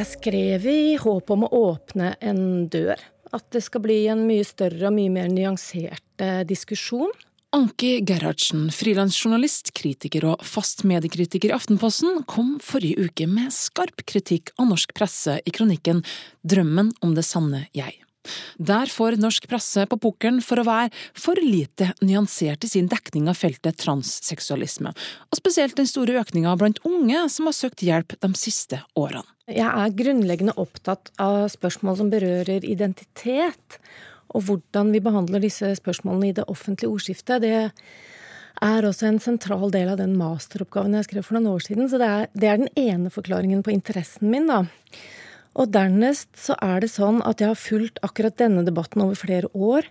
Jeg skrev i håp om å åpne en dør. At det skal bli en mye større og mye mer nyansert eh, diskusjon. Anki Gerhardsen, frilansjournalist, kritiker og fast mediekritiker i Aftenposten, kom forrige uke med skarp kritikk av norsk presse i kronikken Drømmen om det sanne jeg. Der får norsk presse på pukkelen for å være for lite nyansert i sin dekning av feltet transseksualisme, og spesielt den store økninga blant unge som har søkt hjelp de siste årene. Jeg er grunnleggende opptatt av spørsmål som berører identitet, og hvordan vi behandler disse spørsmålene i det offentlige ordskiftet. Det er også en sentral del av den masteroppgaven jeg skrev for noen år siden, så det er, det er den ene forklaringen på interessen min, da. Og dernest så er det sånn at jeg har fulgt akkurat denne debatten over flere år.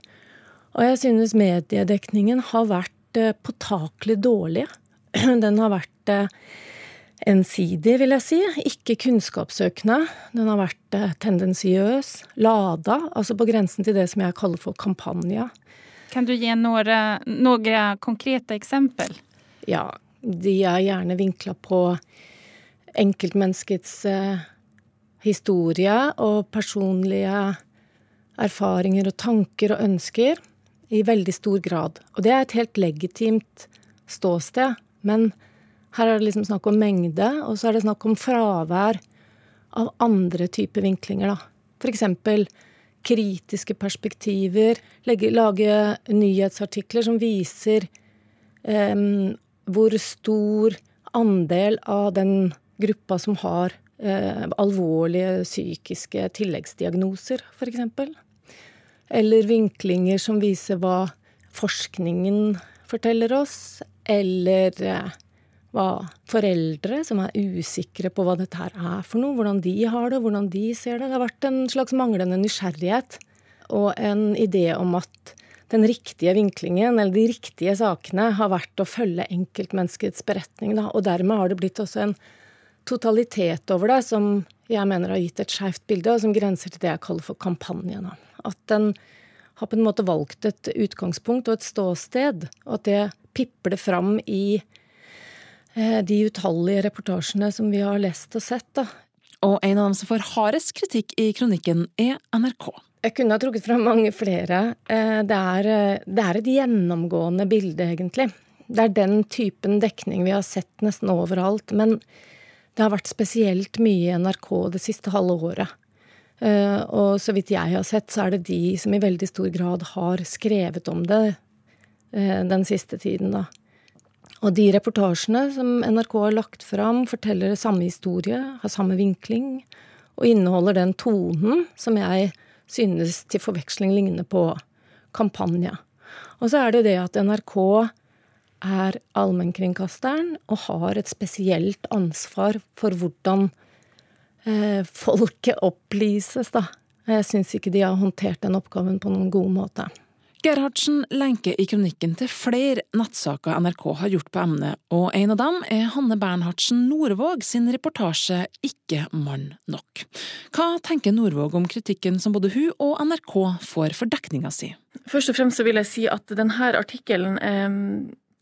Og jeg synes mediedekningen har vært eh, påtakelig dårlig. Den har vært eh, ensidig, vil jeg si. Ikke kunnskapssøkende. Den har vært eh, tendensiøs, lada, altså på grensen til det som jeg kaller for kampanje. Kan du gi noen, noen konkrete eksempel? Ja, de er gjerne vinkla på enkeltmenneskets historie og personlige erfaringer og tanker og ønsker i veldig stor grad. Og det er et helt legitimt ståsted, men her er det liksom snakk om mengde, og så er det snakk om fravær av andre typer vinklinger, da. Eksempel kritiske perspektiver, legge, lage nyhetsartikler som viser um, hvor stor andel av den gruppa som har eh, alvorlige psykiske tilleggsdiagnoser, f.eks. Eller vinklinger som viser hva forskningen forteller oss, eller eh, hva foreldre som er usikre på hva dette her er for noe, hvordan de har det, hvordan de ser det. Det har vært en slags manglende nysgjerrighet og en idé om at den riktige vinklingen, eller de riktige sakene, har vært å følge enkeltmenneskets beretning. Da. Og dermed har det blitt også en totalitet over det som jeg mener har gitt et skeivt bilde, og som grenser til det jeg kaller for kampanjen. At den har på en måte valgt et utgangspunkt og et ståsted, og at det pipler fram i eh, de utallige reportasjene som vi har lest og sett. Da. Og en av dem som får hardest kritikk i kronikken, er NRK. Jeg kunne ha trukket fram mange flere. Eh, det er, eh, det er et gjennomgående bilde, egentlig. Det er den typen dekning vi har sett nesten overalt. Men det har vært spesielt mye i NRK det siste halve året. Eh, og så vidt jeg har sett, så er det de som i veldig stor grad har skrevet om det eh, den siste tiden, da. Og de reportasjene som NRK har lagt fram, forteller samme historie, har samme vinkling, og inneholder den tonen som jeg synes til forveksling ligner på kampanje. Og så er det det at NRK er allmennkringkasteren og har et spesielt ansvar for hvordan eh, folket opplyses, da. Jeg syns ikke de har håndtert den oppgaven på noen god måte. Gerhardsen lenker i kronikken til flere nettsaker NRK har gjort på emnet, og en av dem er Hanne Bernhardsen Nordvåg sin reportasje Ikke mann nok. Hva tenker Nordvåg om kritikken som både hun og NRK får for dekninga si? Først og fremst så vil jeg si at denne artikkelen eh,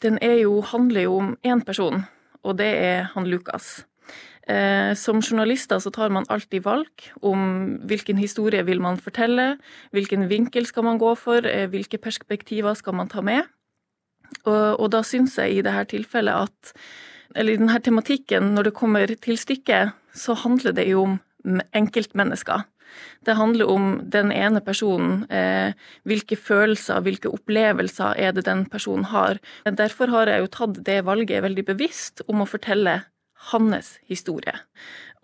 den jo, handler jo om én person, og det er han Lukas. Eh, som journalister så tar man alltid valg om hvilken historie vil man fortelle, hvilken vinkel skal man gå for, eh, hvilke perspektiver skal man ta med. Og, og da syns jeg i dette tilfellet at Eller i denne tematikken, når det kommer til stykket, så handler det jo om enkeltmennesker. Det handler om den ene personen. Eh, hvilke følelser, hvilke opplevelser er det den personen har. Derfor har jeg jo tatt det valget veldig bevisst om å fortelle hans historie.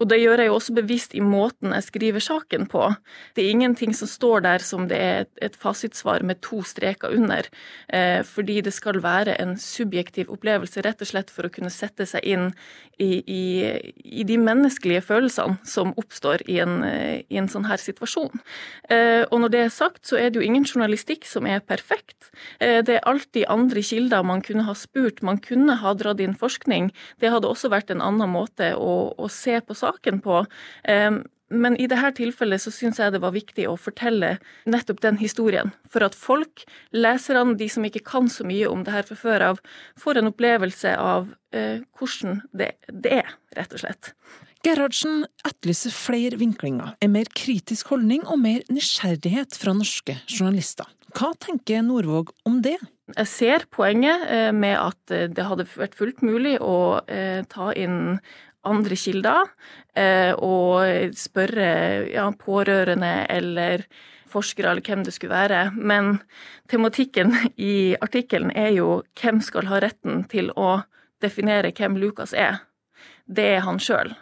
Og det gjør jeg jo også bevisst i måten jeg skriver saken på. Det er ingenting som står der som det er et fasitsvar med to streker under, eh, fordi det skal være en subjektiv opplevelse, rett og slett for å kunne sette seg inn i, i, i de menneskelige følelsene som oppstår i en, i en, sånn her situasjon. Eh, og når det er sagt, så er det jo ingen journalistikk som er perfekt. Eh, det er alltid andre kilder man kunne ha spurt, man kunne ha dratt inn forskning. Det hadde også vært en annen måte å, å se på saken på. Men i dette tilfellet så syns jeg det var viktig å fortelle nettopp den historien. For at folk, leserne, de som ikke kan så mye om det her fra før av, får en opplevelse av eh, hvordan det, det, er, rett og slett. Gerhardsen etterlyser flere vinklinger, en mer kritisk holdning og mer nysgjerrighet fra norske journalister. Hva tenker Norvåg om det? Jeg ser poenget eh, med at eh, det hadde vært fullt mulig å ta inn andre kilder og spørre ja, pårørende eller forskere eller hvem det skulle være. Men tematikken i artikkelen er jo hvem skal ha retten til å definere hvem Lukas er. Det er han sjøl.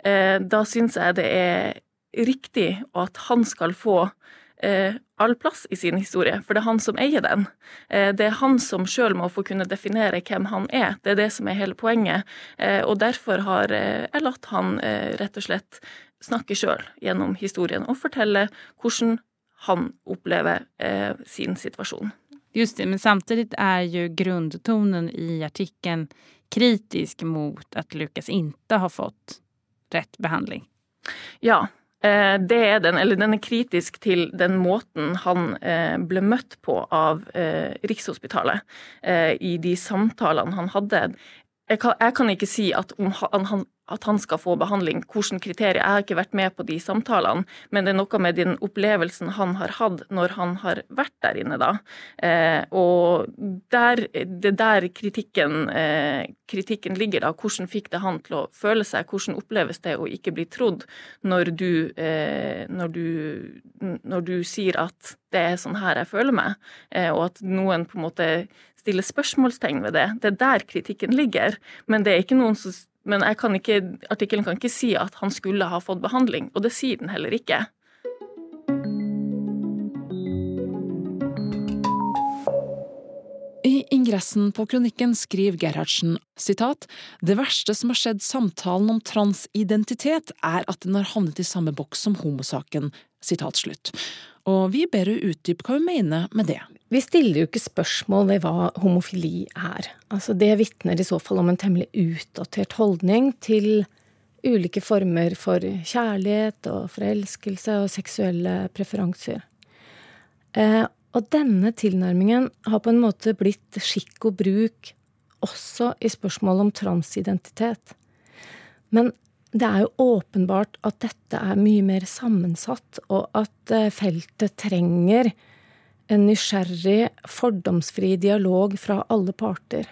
Da syns jeg det er riktig at han skal få eh, all plass i sin historie, for det er han som eier den. Eh, det er han som sjøl må få kunne definere hvem han er. Det er det som er hele poenget. Eh, og derfor har eh, jeg latt han eh, rett og slett snakke sjøl gjennom historien og fortelle hvordan han opplever eh, sin situasjon. Just det, men samtidig er jo grunntonen i artikkelen kritisk mot at Lukas ikke har fått rett behandling. Ja, det er den, eller den er kritisk til den måten han eh, ble møtt på av eh, Rikshospitalet i de samtalene han hadde. Jeg kan, jeg kan ikke si at han, han, at han skal få behandling, hvilke kriterier. Jeg har ikke vært med på de samtalene, men det er noe med den opplevelsen han har hatt når han har vært der inne, da. Eh, og der, det der kritikken, eh, kritikken ligger, da. Hvordan fikk det han til å føle seg? Hvordan oppleves det å ikke bli trodd når du, eh, når du, når du sier at det er sånn her jeg føler meg, eh, og at noen på en måte stiller spørsmålstegn ved det. Det er der kritikken ligger. Men det er ikke noen som men kan ikke, artikkelen kan ikke si at han skulle ha fått behandling, og det sier den heller ikke. I ingressen på kronikken skriver Gerhardsen sitat, det verste som har skjedd samtalen om transidentitet, er at den har havnet i samme boks som homosaken. Sitat slutt. Og vi ber henne utdype hva hun mener med det. Vi stiller jo ikke spørsmål ved hva homofili er. Altså det vitner i så fall om en temmelig utdatert holdning til ulike former for kjærlighet og forelskelse og seksuelle preferanser. Eh, og denne tilnærmingen har på en måte blitt skikk og bruk også i spørsmål om transidentitet. Men det er jo åpenbart at dette er mye mer sammensatt, og at eh, feltet trenger en nysgjerrig, fordomsfri dialog fra alle parter.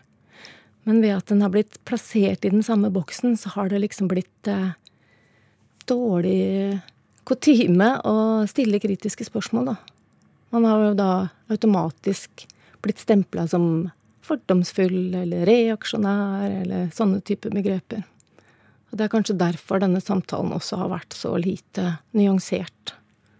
Men ved at den har blitt plassert i den samme boksen, så har det liksom blitt eh, dårlig kutyme å stille kritiske spørsmål, da. Man har jo da automatisk blitt stempla som fordomsfull eller reaksjonær eller sånne typer begreper. Og det er kanskje derfor denne samtalen også har vært så lite nyansert.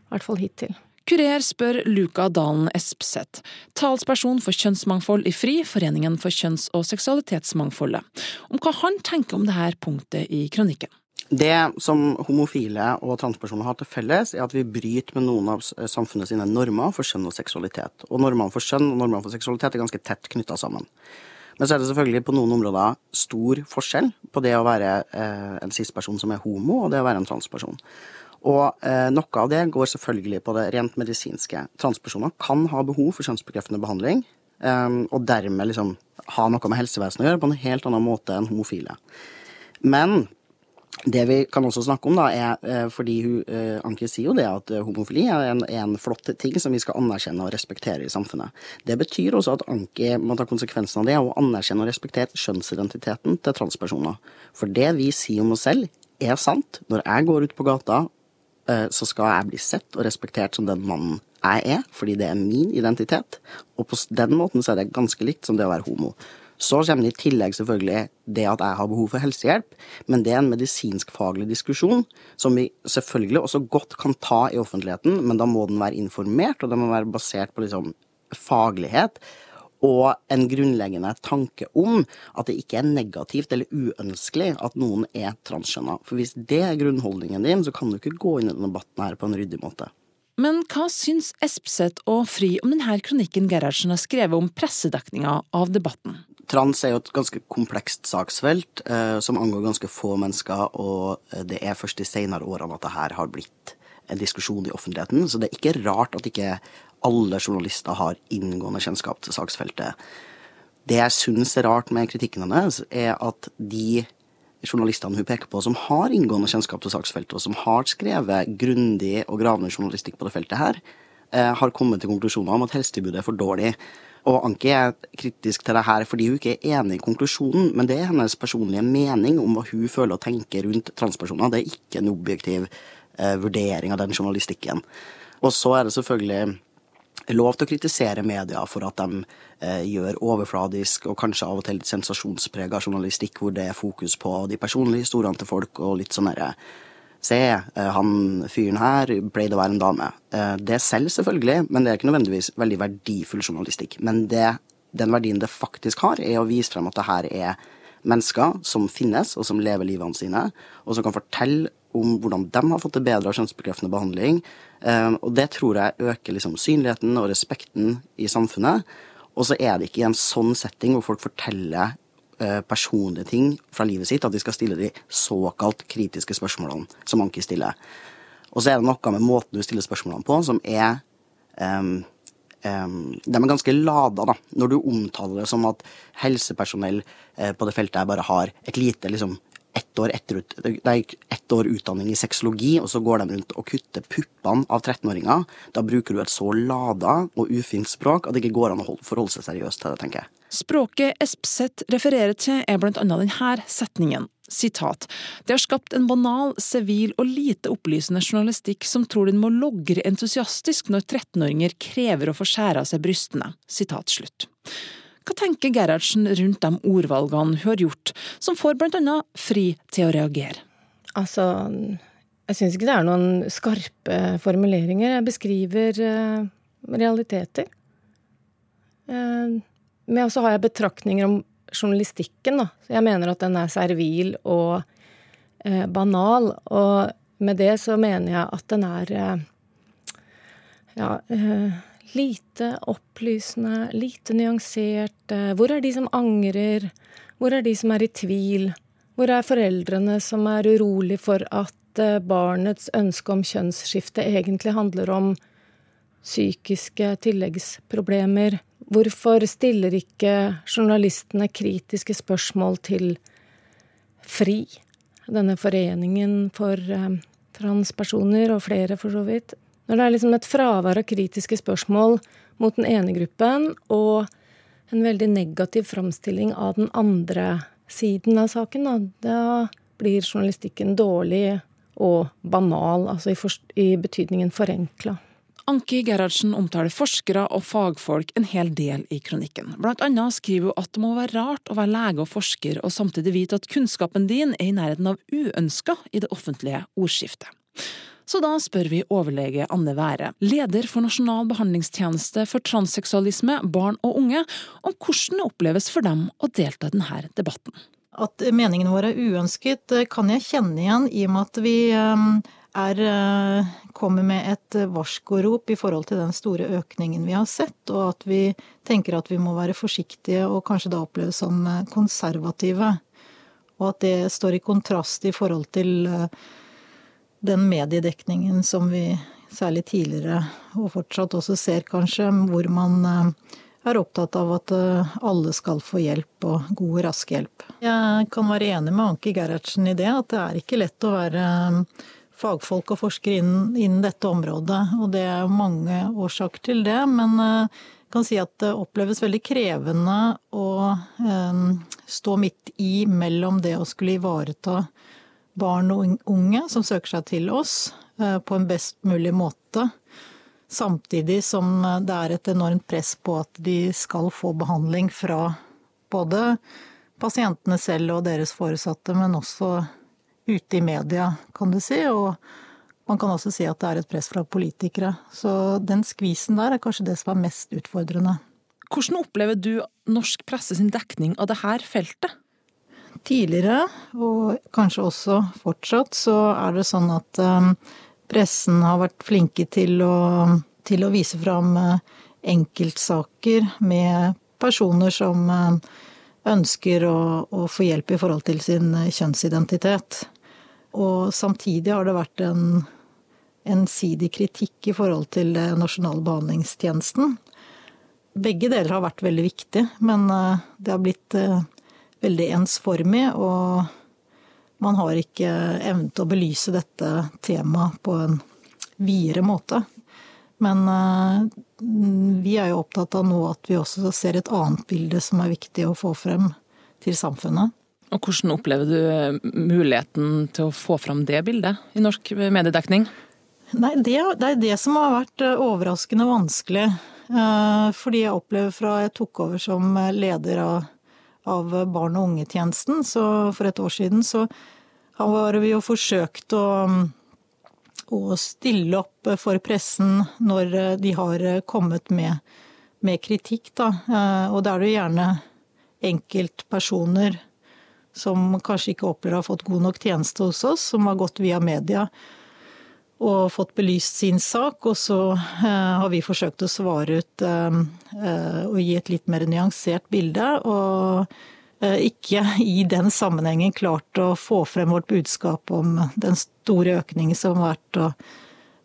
I hvert fall hittil. Kurer spør Luka Dalen Espseth, talsperson for kjønnsmangfold i FRI, Foreningen for kjønns- og seksualitetsmangfoldet, om hva han tenker om dette punktet i kronikken. Det som homofile og transpersoner har til felles, er at vi bryter med noen av samfunnet sine normer for kjønn og seksualitet. Og normene for kjønn og normene for seksualitet er ganske tett knytta sammen. Men så er det selvfølgelig på noen områder stor forskjell på det å være eh, en cis-person som er homo, og det å være en transperson. Og eh, noe av det går selvfølgelig på det rent medisinske. Transpersoner kan ha behov for kjønnsbekreftende behandling, eh, og dermed liksom ha noe med helsevesenet å gjøre på en helt annen måte enn homofile. Men det vi kan også snakke om, da, er eh, fordi hun, eh, Anki sier jo det at eh, homofili er en, en, flott ting som vi skal anerkjenne og respektere i samfunnet. Det betyr også at Anki må ta konsekvensen av det og anerkjenne og respektere kjønnsidentiteten til transpersoner. For det vi sier om oss selv, er sant. Når jeg går ut på gata så skal jeg bli sett og respektert som den mannen jeg er, fordi det er min identitet. Og på den måten så er det ganske likt som det å være homo. Så kommer det i tillegg selvfølgelig det at jeg har behov for helsehjelp, men det er en medisinskfaglig diskusjon som vi selvfølgelig også godt kan ta i offentligheten, men da må den være informert, og den må være basert på liksom faglighet og en grunnleggende tanke om at det ikke er negativt eller uønskelig at noen er transkjønna. For hvis det er grunnholdningen din, så kan du ikke gå inn i denne debatten her på en ryddig måte. Men hva syns Espseth og Fri om denne kronikken Gerhardsen har skrevet om pressedekninga av debatten? Trans er jo et ganske komplekst saksfelt eh, som angår ganske få mennesker, og eh, det er først de senere årene at det her har blitt en diskusjon i offentligheten. Så det er ikke rart at ikke alle journalister har inngående kjennskap til saksfeltet. Det jeg syns er rart med kritikken hennes, er at de journalistene hun peker på, som har inngående kjennskap til saksfeltet, og som har skrevet grundig og gravende journalistikk på det feltet her, eh, har kommet til konklusjoner om at helsetilbudet er for dårlig. Og Anki er kritisk til det her fordi hun ikke er enig i konklusjonen, men det er hennes personlige mening om hva hun føler og tenker rundt transpersoner. Det er ikke en objektiv eh, vurdering av den journalistikken. Og så er det selvfølgelig lov til å kritisere media for at de eh, gjør overfladisk og kanskje av og til litt sensasjonsprega journalistikk hvor det er fokus på de personlige historiene til folk og litt sånn herre Se, eh, han fyren her pleide å være en dame. Eh, det selv, selvfølgelig, men det er ikke nødvendigvis veldig verdifull journalistikk. Men det, den verdien det faktisk har, er å vise frem at det her er mennesker som finnes, og som lever livene sine, og som kan fortelle om hvordan de har fått det bedre av kjønnsbekreftende behandling. Eh, og det tror jeg øker liksom synligheten og respekten i samfunnet. Og så er det ikke i en sånn setting hvor folk forteller personlige ting fra livet sitt, at de skal stille de såkalt kritiske spørsmålene som Anki stiller. Og så er det noe med måten du stiller spørsmålene på, som er um, um, De er ganske lada, da. Når du omtaler det som at helsepersonell uh, på det feltet her bare har et lite liksom, ett år, etter, ett år utdanning i sexologi, og så går de rundt og kutter puppene av 13-åringer. Da bruker du et så lada og ufint språk at det ikke går an å forholde seg seriøst til det, tenker jeg. Språket Espseth refererer til er blant annet denne setningen. Sitat. Det har skapt en banal, sivil og lite opplysende journalistikk som tror den må logre entusiastisk når 13-åringer krever å få skjære av seg brystene. Sitat slutt. Hva tenker Gerhardsen rundt de ordvalgene hun har gjort, som får blant annet Fri til å reagere? Altså, jeg syns ikke det er noen skarpe formuleringer. Jeg beskriver uh, realiteter. Men også har jeg betraktninger om journalistikken, da. Jeg mener at den er servil og eh, banal. Og med det så mener jeg at den er ja lite opplysende, lite nyansert. Hvor er de som angrer? Hvor er de som er i tvil? Hvor er foreldrene som er urolig for at eh, barnets ønske om kjønnsskifte egentlig handler om psykiske tilleggsproblemer? Hvorfor stiller ikke journalistene kritiske spørsmål til FRI, denne foreningen for eh, transpersoner, og flere for så vidt? Når det er liksom et fravær av kritiske spørsmål mot den ene gruppen, og en veldig negativ framstilling av den andre siden av saken, da, da blir journalistikken dårlig og banal, altså i, i betydningen forenkla. Anki Gerhardsen omtaler forskere og fagfolk en hel del i kronikken. Blant annet skriver hun at det må være rart å være lege og forsker og samtidig vite at kunnskapen din er i nærheten av uønska i det offentlige ordskiftet. Så da spør vi overlege Anne Være, leder for Nasjonal behandlingstjeneste for transseksualisme, barn og unge, om hvordan det oppleves for dem å delta i denne debatten. At meningene våre er uønsket, eh, kan jeg kjenne igjen i og med at vi eh, er, eh, kommer med et varskorop i forhold til den store økningen vi har sett, og at vi tenker at vi må være forsiktige og kanskje da oppleves som konservative. Og at det står i kontrast i forhold til den mediedekningen som vi særlig tidligere, og fortsatt også ser kanskje, hvor man eh, er opptatt av at eh, alle skal få hjelp, og god, og rask hjelp. Jeg kan være enig med Anki Gerhardsen i det, at det er ikke lett å være eh, fagfolk og forsker innen, innen dette området. Og det er mange årsaker til det, men jeg kan si at det oppleves veldig krevende å stå midt i mellom det å skulle ivareta barn og unge som søker seg til oss eh, på en best mulig måte. Samtidig som eh, det er et enormt press på at de skal få behandling fra både pasientene selv og deres foresatte, men også ute i media, kan du si. Og man kan også si at det er et press fra politikere. Så den skvisen der er kanskje det som er mest utfordrende. Hvordan opplever du norsk presse sin dekning av dette feltet? Tidligere, og kanskje også fortsatt, så er det sånn at um, pressen har vært flinke til å, til å vise fram uh, enkeltsaker med personer som uh, ønsker å, å, få hjelp i forhold til sin uh, kjønnsidentitet. Og samtidig har det vært en ensidig kritikk i forhold til Nasjonal behandlingstjenesten. Begge deler har vært veldig viktig, men det har blitt veldig ensformig, og man har ikke evnet å belyse dette temaet på en videre måte. Men vi er jo opptatt av nå at vi også ser et annet bilde som er viktig å få frem til samfunnet. Og Hvordan opplever du muligheten til å få fram det bildet i norsk mediedekning? Nei, det, det er det som har vært overraskende vanskelig. Fordi jeg opplever fra jeg tok over som leder av av barn og unge-tjenesten. For et år siden så har vi jo forsøkt å, å stille opp for pressen når de har kommet med, med kritikk, da. Og da er det gjerne enkeltpersoner som kanskje ikke opplever å ha fått god nok tjeneste hos oss, som har gått via media og fått belyst sin sak. Og så har vi forsøkt å svare ut og gi et litt mer nyansert bilde. Og ikke i den sammenhengen klart å få frem vårt budskap om den store økningen som har vært, og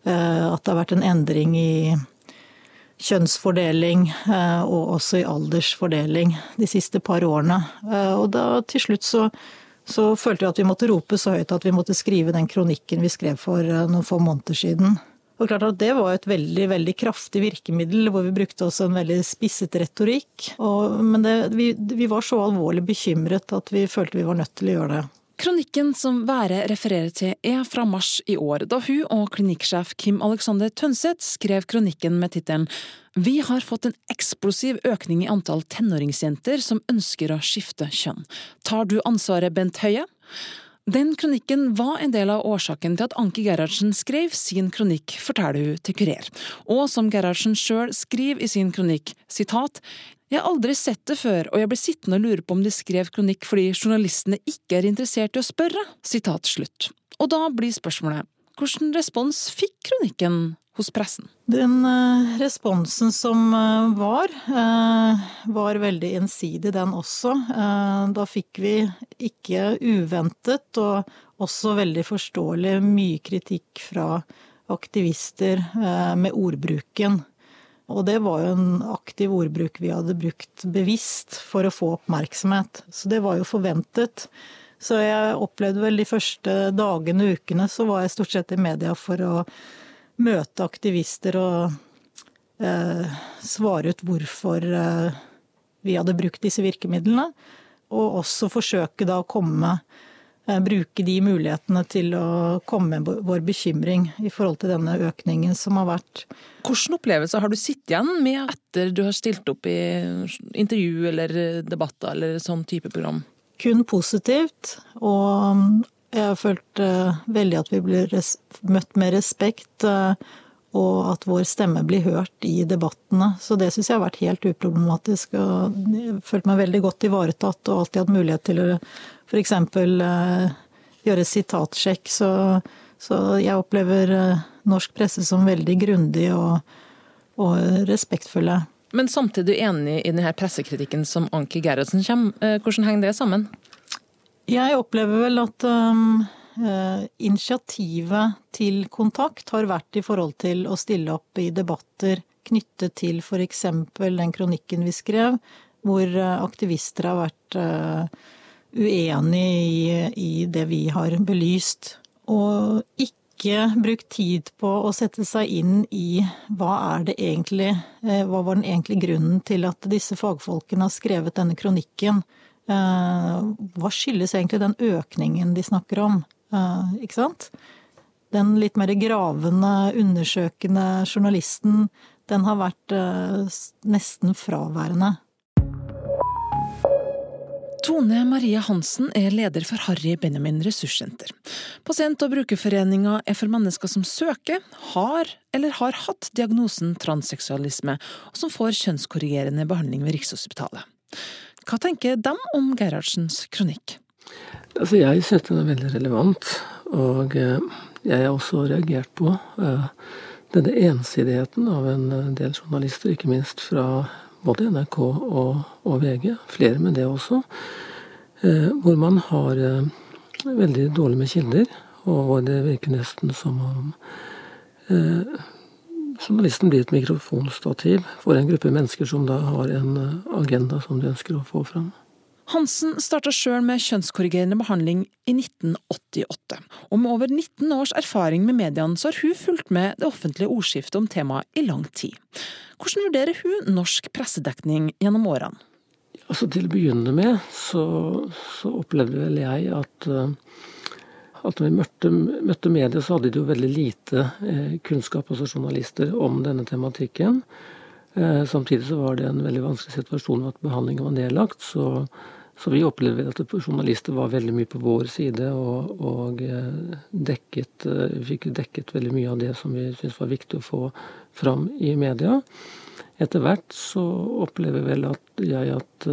at det har vært en endring i kjønnsfordeling og også i aldersfordeling de siste par årene. Og da til slutt så så følte vi at vi måtte rope så høyt at vi måtte skrive den kronikken vi skrev for eh, noen få måneder siden. Og klart at Det var et veldig veldig kraftig virkemiddel, hvor vi brukte også en veldig spisset retorikk. Og, men det, vi, vi var så alvorlig bekymret at vi følte vi var nødt til å gjøre det. Kronikken som Være refererer til er fra mars i år, da hun og klinikksjef Kim Alexander Tønseth skrev kronikken med tittelen Vi har fått en eksplosiv økning i antall tenåringsjenter som ønsker å skifte kjønn. Tar du ansvaret, Bent Høie? Den kronikken var en del av årsaken til at Anki Gerhardsen skrev sin kronikk, forteller hun til Kurer. Og som Gerhardsen sjøl skriver i sin kronikk, sitat, jeg har aldri sett det før, og jeg ble sittende og lure på om de skrev kronikk fordi journalistene ikke er interessert i å spørre. Sitat slutt. Og da blir spørsmålet, hvordan respons fikk kronikken hos pressen? Den uh, responsen som uh, var, uh, var veldig ensidig, den også. Da fikk vi ikke uventet, og også veldig forståelig, mye kritikk fra aktivister med ordbruken. Og det var jo en aktiv ordbruk vi hadde brukt bevisst for å få oppmerksomhet. Så det var jo forventet. Så jeg opplevde vel de første dagene og ukene så var jeg stort sett i media for å møte aktivister og eh, svare ut hvorfor eh, vi hadde brukt disse virkemidlene. Og også forsøke da å komme Eh, bruke de mulighetene til å komme med vår bekymring i forhold til denne økningen som har vært. Hvilke opplevelser har du sittet igjen med etter du har stilt opp i intervju eller debatter eller sånn type program? Kun positivt, og jeg har følt uh, veldig at vi blir møtt med respekt. Og at vår stemme blir hørt i debattene. Så det syns jeg har vært helt uproblematisk. og Jeg har følt meg veldig godt ivaretatt og alltid hatt mulighet til å f.eks. Uh, gjøre sitatsjekk. Så, så, jeg opplever uh, norsk presse som veldig grundig og, og respektfulle. Men samtidig du enig i denne pressekritikken som Anki Gerhardsen kommer. Uh, hvordan henger det sammen? Jeg opplever vel at um, Eh, initiativet til kontakt har vært i forhold til å stille opp i debatter knyttet til f.eks. den kronikken vi skrev, hvor eh, aktivister har vært eh, uenig i, i det vi har belyst. Og ikke brukt tid på å sette seg inn i hva er det egentlig Hva var den egentlige grunnen til at disse fagfolkene har skrevet denne kronikken? Hva skyldes egentlig den økningen de snakker om? Eh, ikke sant? Den litt mer gravende, undersøkende journalisten, den har vært eh, nesten fraværende. Tone Marie Hansen er leder for Harry Benjamin ressurssenter. Pasient- og brukerforeninga er for mennesker som søker, har eller har hatt diagnosen transseksualisme, og som får kjønnskorrigerende behandling ved Rikshospitalet. Hva tenker de om Gerhardsens kronikk? Altså, jeg syns den er veldig relevant. Og eh, jeg har også reagert på uh, denne ensidigheten av en eh, del journalister, ikke minst fra både NRK og, og VG, flere med det også, eh, hvor man har eh, veldig dårlig med kilder, og hvor det virker nesten som om journalisten blir et mikrofonstativ for en gruppe mennesker som da har en agenda som de ønsker å få fram. Hansen starta sjøl med kjønnskorrigerende behandling i 1988. Og med over 19 års erfaring med mediene, så har hun fulgt med det offentlige ordskiftet om temaet i lang tid. Hvordan vurderer hun norsk pressedekning gjennom årene? Altså Til å begynne med så, så opplevde vel jeg at, eh, at når vi møtte, møtte media, så hadde de jo veldig lite eh, kunnskap, altså journalister, om denne tematikken. Eh, samtidig så var det en veldig vanskelig situasjon at behandlingen var nedlagt. Så, så vi opplevde at journalister var veldig mye på vår side og, og eh, dekket, eh, fikk dekket veldig mye av det som vi syntes var viktig å få fram i media. Etter hvert så opplever vel at jeg at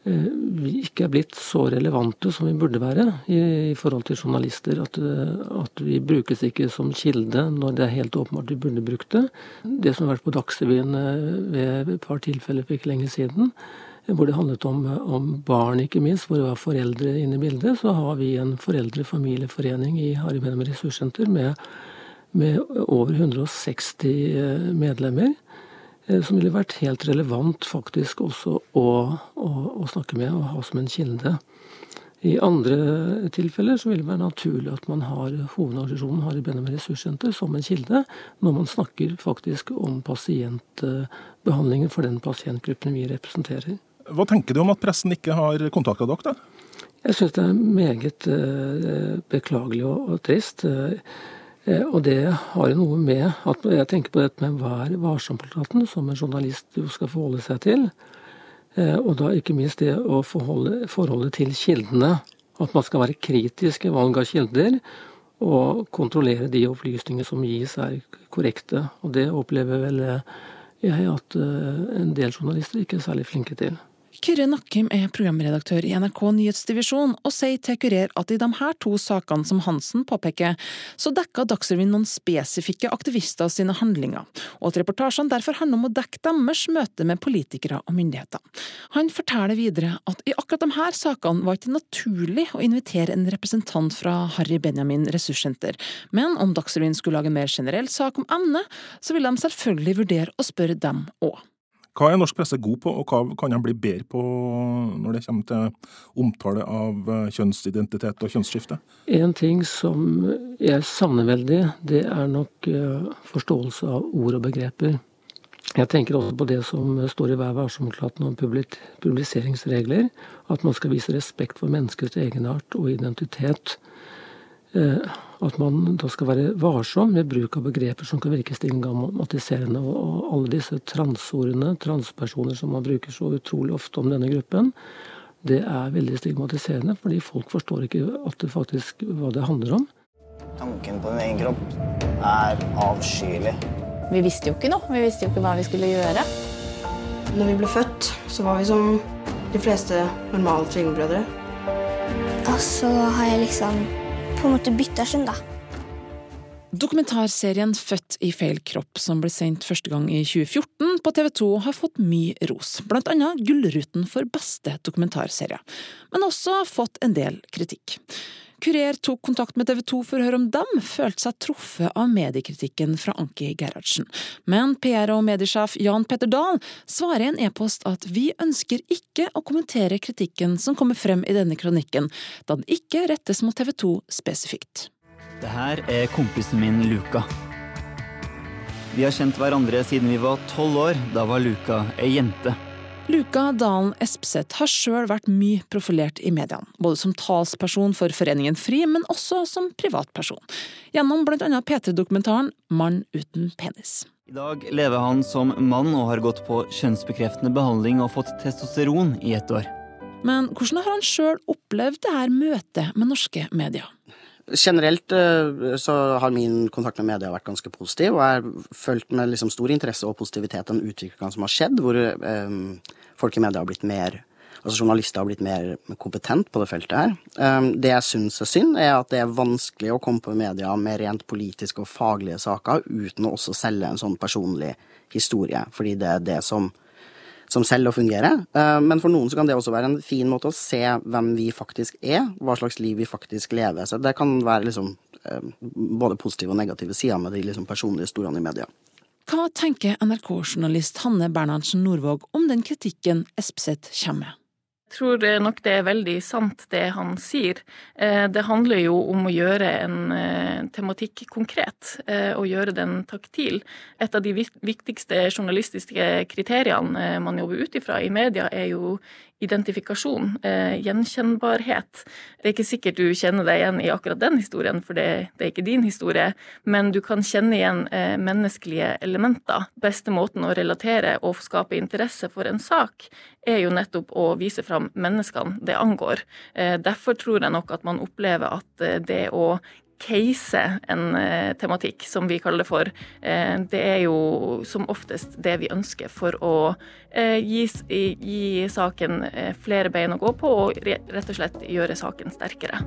ikke er blitt så relevante som vi burde være i, i forhold til journalister. At, eh, at, vi brukes ikke som kilde når det er helt åpenbart vi burde brukt det. Det som har vært på Dagsrevyen eh, ved et par tilfeller for ikke lenge siden, hvor det handlet om, om, barn, ikke minst, hvor det var foreldre inne i bildet, så har vi en foreldre-familieforening i Harry Benham ressurssenter med, med over 160 medlemmer. Eh, som ville vært helt relevant faktisk også å, å, å, snakke med og ha som en kilde. I andre tilfeller så vil det være naturlig at man har hovedorganisasjonen Harry Benham ressurssenter som en kilde, når man snakker faktisk om pasientbehandlingen for den pasientgruppen vi representerer. Hva tenker du om at pressen ikke har kontakta dere? da? Jeg syns det er meget eh, beklagelig og trist. Eh, Eh, og det har jo noe med at jeg tenker på dette med Vær varsom-plakaten, som en journalist jo skal forholde seg til. Eh, og da ikke minst det å forholde forholdet til kildene. At man skal være kritisk i valg av kilder, og kontrollere de opplysninger som gis er korrekte. Og det opplever vel jeg at eh, en del journalister ikke er særlig flinke til. Kyrre Nakkim er programredaktør i NRK Nyhetsdivisjon, og sier til Kurer at i de her to sakene som Hansen påpeker, så dekka Dagsrevyen noen spesifikke aktivister sine handlinger, og at reportasjene derfor handler om å dekke deres møte med politikere og myndigheter. Han forteller videre at i akkurat de her sakene var ikke naturlig å invitere en representant fra Harry Benjamin ressurssenter, men om Dagsrevyen skulle lage en mer generell sak om emnet, så ville de selvfølgelig vurdere å spørre dem òg. Hva er norsk presse god på, og hva kan de bli bedre på når det kommer til omtale av eh, kjønnsidentitet og kjønnsskifte? En ting som jeg savner veldig, det er nok eh, forståelse av ord og begreper. Jeg tenker også på det som står i Vær varsom-plakaten om publiseringsregler. At man skal vise respekt for menneskets egenart og identitet. Eh, at man da skal være varsom med bruk av begreper som kan virke stigmatiserende. Og alle disse transordene, transpersoner som man bruker så utrolig ofte om denne gruppen, det er veldig stigmatiserende, fordi folk forstår ikke at det faktisk, hva det handler om. Tanken på din egen kropp er avskyelig. Vi visste jo ikke noe. Vi visste jo ikke hva vi skulle gjøre. Når vi ble født, så var vi som de fleste normale tvillingbrødre. Og så har jeg liksom på en måte bytta kjønn, da. Dokumentarserien Født i feil kropp, som ble sendt første gang i 2014 på TV 2, har fått mye ros, blant annet Gullruten for beste dokumentarserie, men også fått en del kritikk. Kurer tok kontakt med TV 2 for å høre om dem følte seg truffet av mediekritikken fra Anki Gerhardsen. Men PR- og mediesjef Jan Petter Dahl svarer i en e-post at vi ønsker ikke å kommentere kritikken som kommer frem i denne kronikken, da den ikke rettes mot TV 2 spesifikt. Det her er kompisen min Luka. Vi har kjent hverandre siden vi var tolv år. Da var Luka ei jente. Luka Dalen Espseth har sjøl vært mye profilert i mediene, både som talsperson for Foreningen FRI, men også som privatperson, gjennom annet P3-dokumentaren Mann uten penis. I dag lever han som mann og har gått på kjønnsbekreftende behandling og fått testosteron i et år. Men hvordan har han sjøl opplevd det her møtet med norske medier? Generelt eh, så har min kontakt med media vært ganske positiv, og jeg har fulgt med liksom stor interesse og positivitet den utviklinga som har skjedd, hvor um, folk i media har blitt mer Altså journalister har blitt mer kompetent på det feltet her. Um, det jeg syns er synd, er at det er vanskelig å komme på media med rent politiske og faglige saker uten å også selge en sånn personlig historie, fordi det er det som som selger og fungere. Eh, men for noen så kan det også være en fin måte å se hvem vi faktisk er, hva slags liv vi faktisk lever. Så det kan være liksom eh, både positive og negative sider med de liksom personlige historiene i media. Hva tenker NRK-journalist Hanne Bernhardsen Norvåg om den kritikken Espseth kommer med? Jeg tror nok det er veldig sant, det han sier. Eh, det handler jo om å gjøre en eh, tematikk konkret, eh, og gjøre den taktil. Et av de viktigste journalistiske kriteriene man jobber ut ifra i media, er jo identifikasjon, gjenkjennbarhet. Det er ikke sikkert du kjenner deg igjen i akkurat den historien, for det, det er ikke din historie, men du kan kjenne igjen menneskelige elementer. Beste måten å relatere og skape interesse for en sak, er jo nettopp å vise fram menneskene det angår. Eh, derfor tror jeg nok at man opplever at eh, det å case en eh, tematikk, som vi kaller det for, eh, det er jo som oftest det vi ønsker for å eh, gi, gi saken flere bein å gå på, og rett og slett gjøre saken sterkere.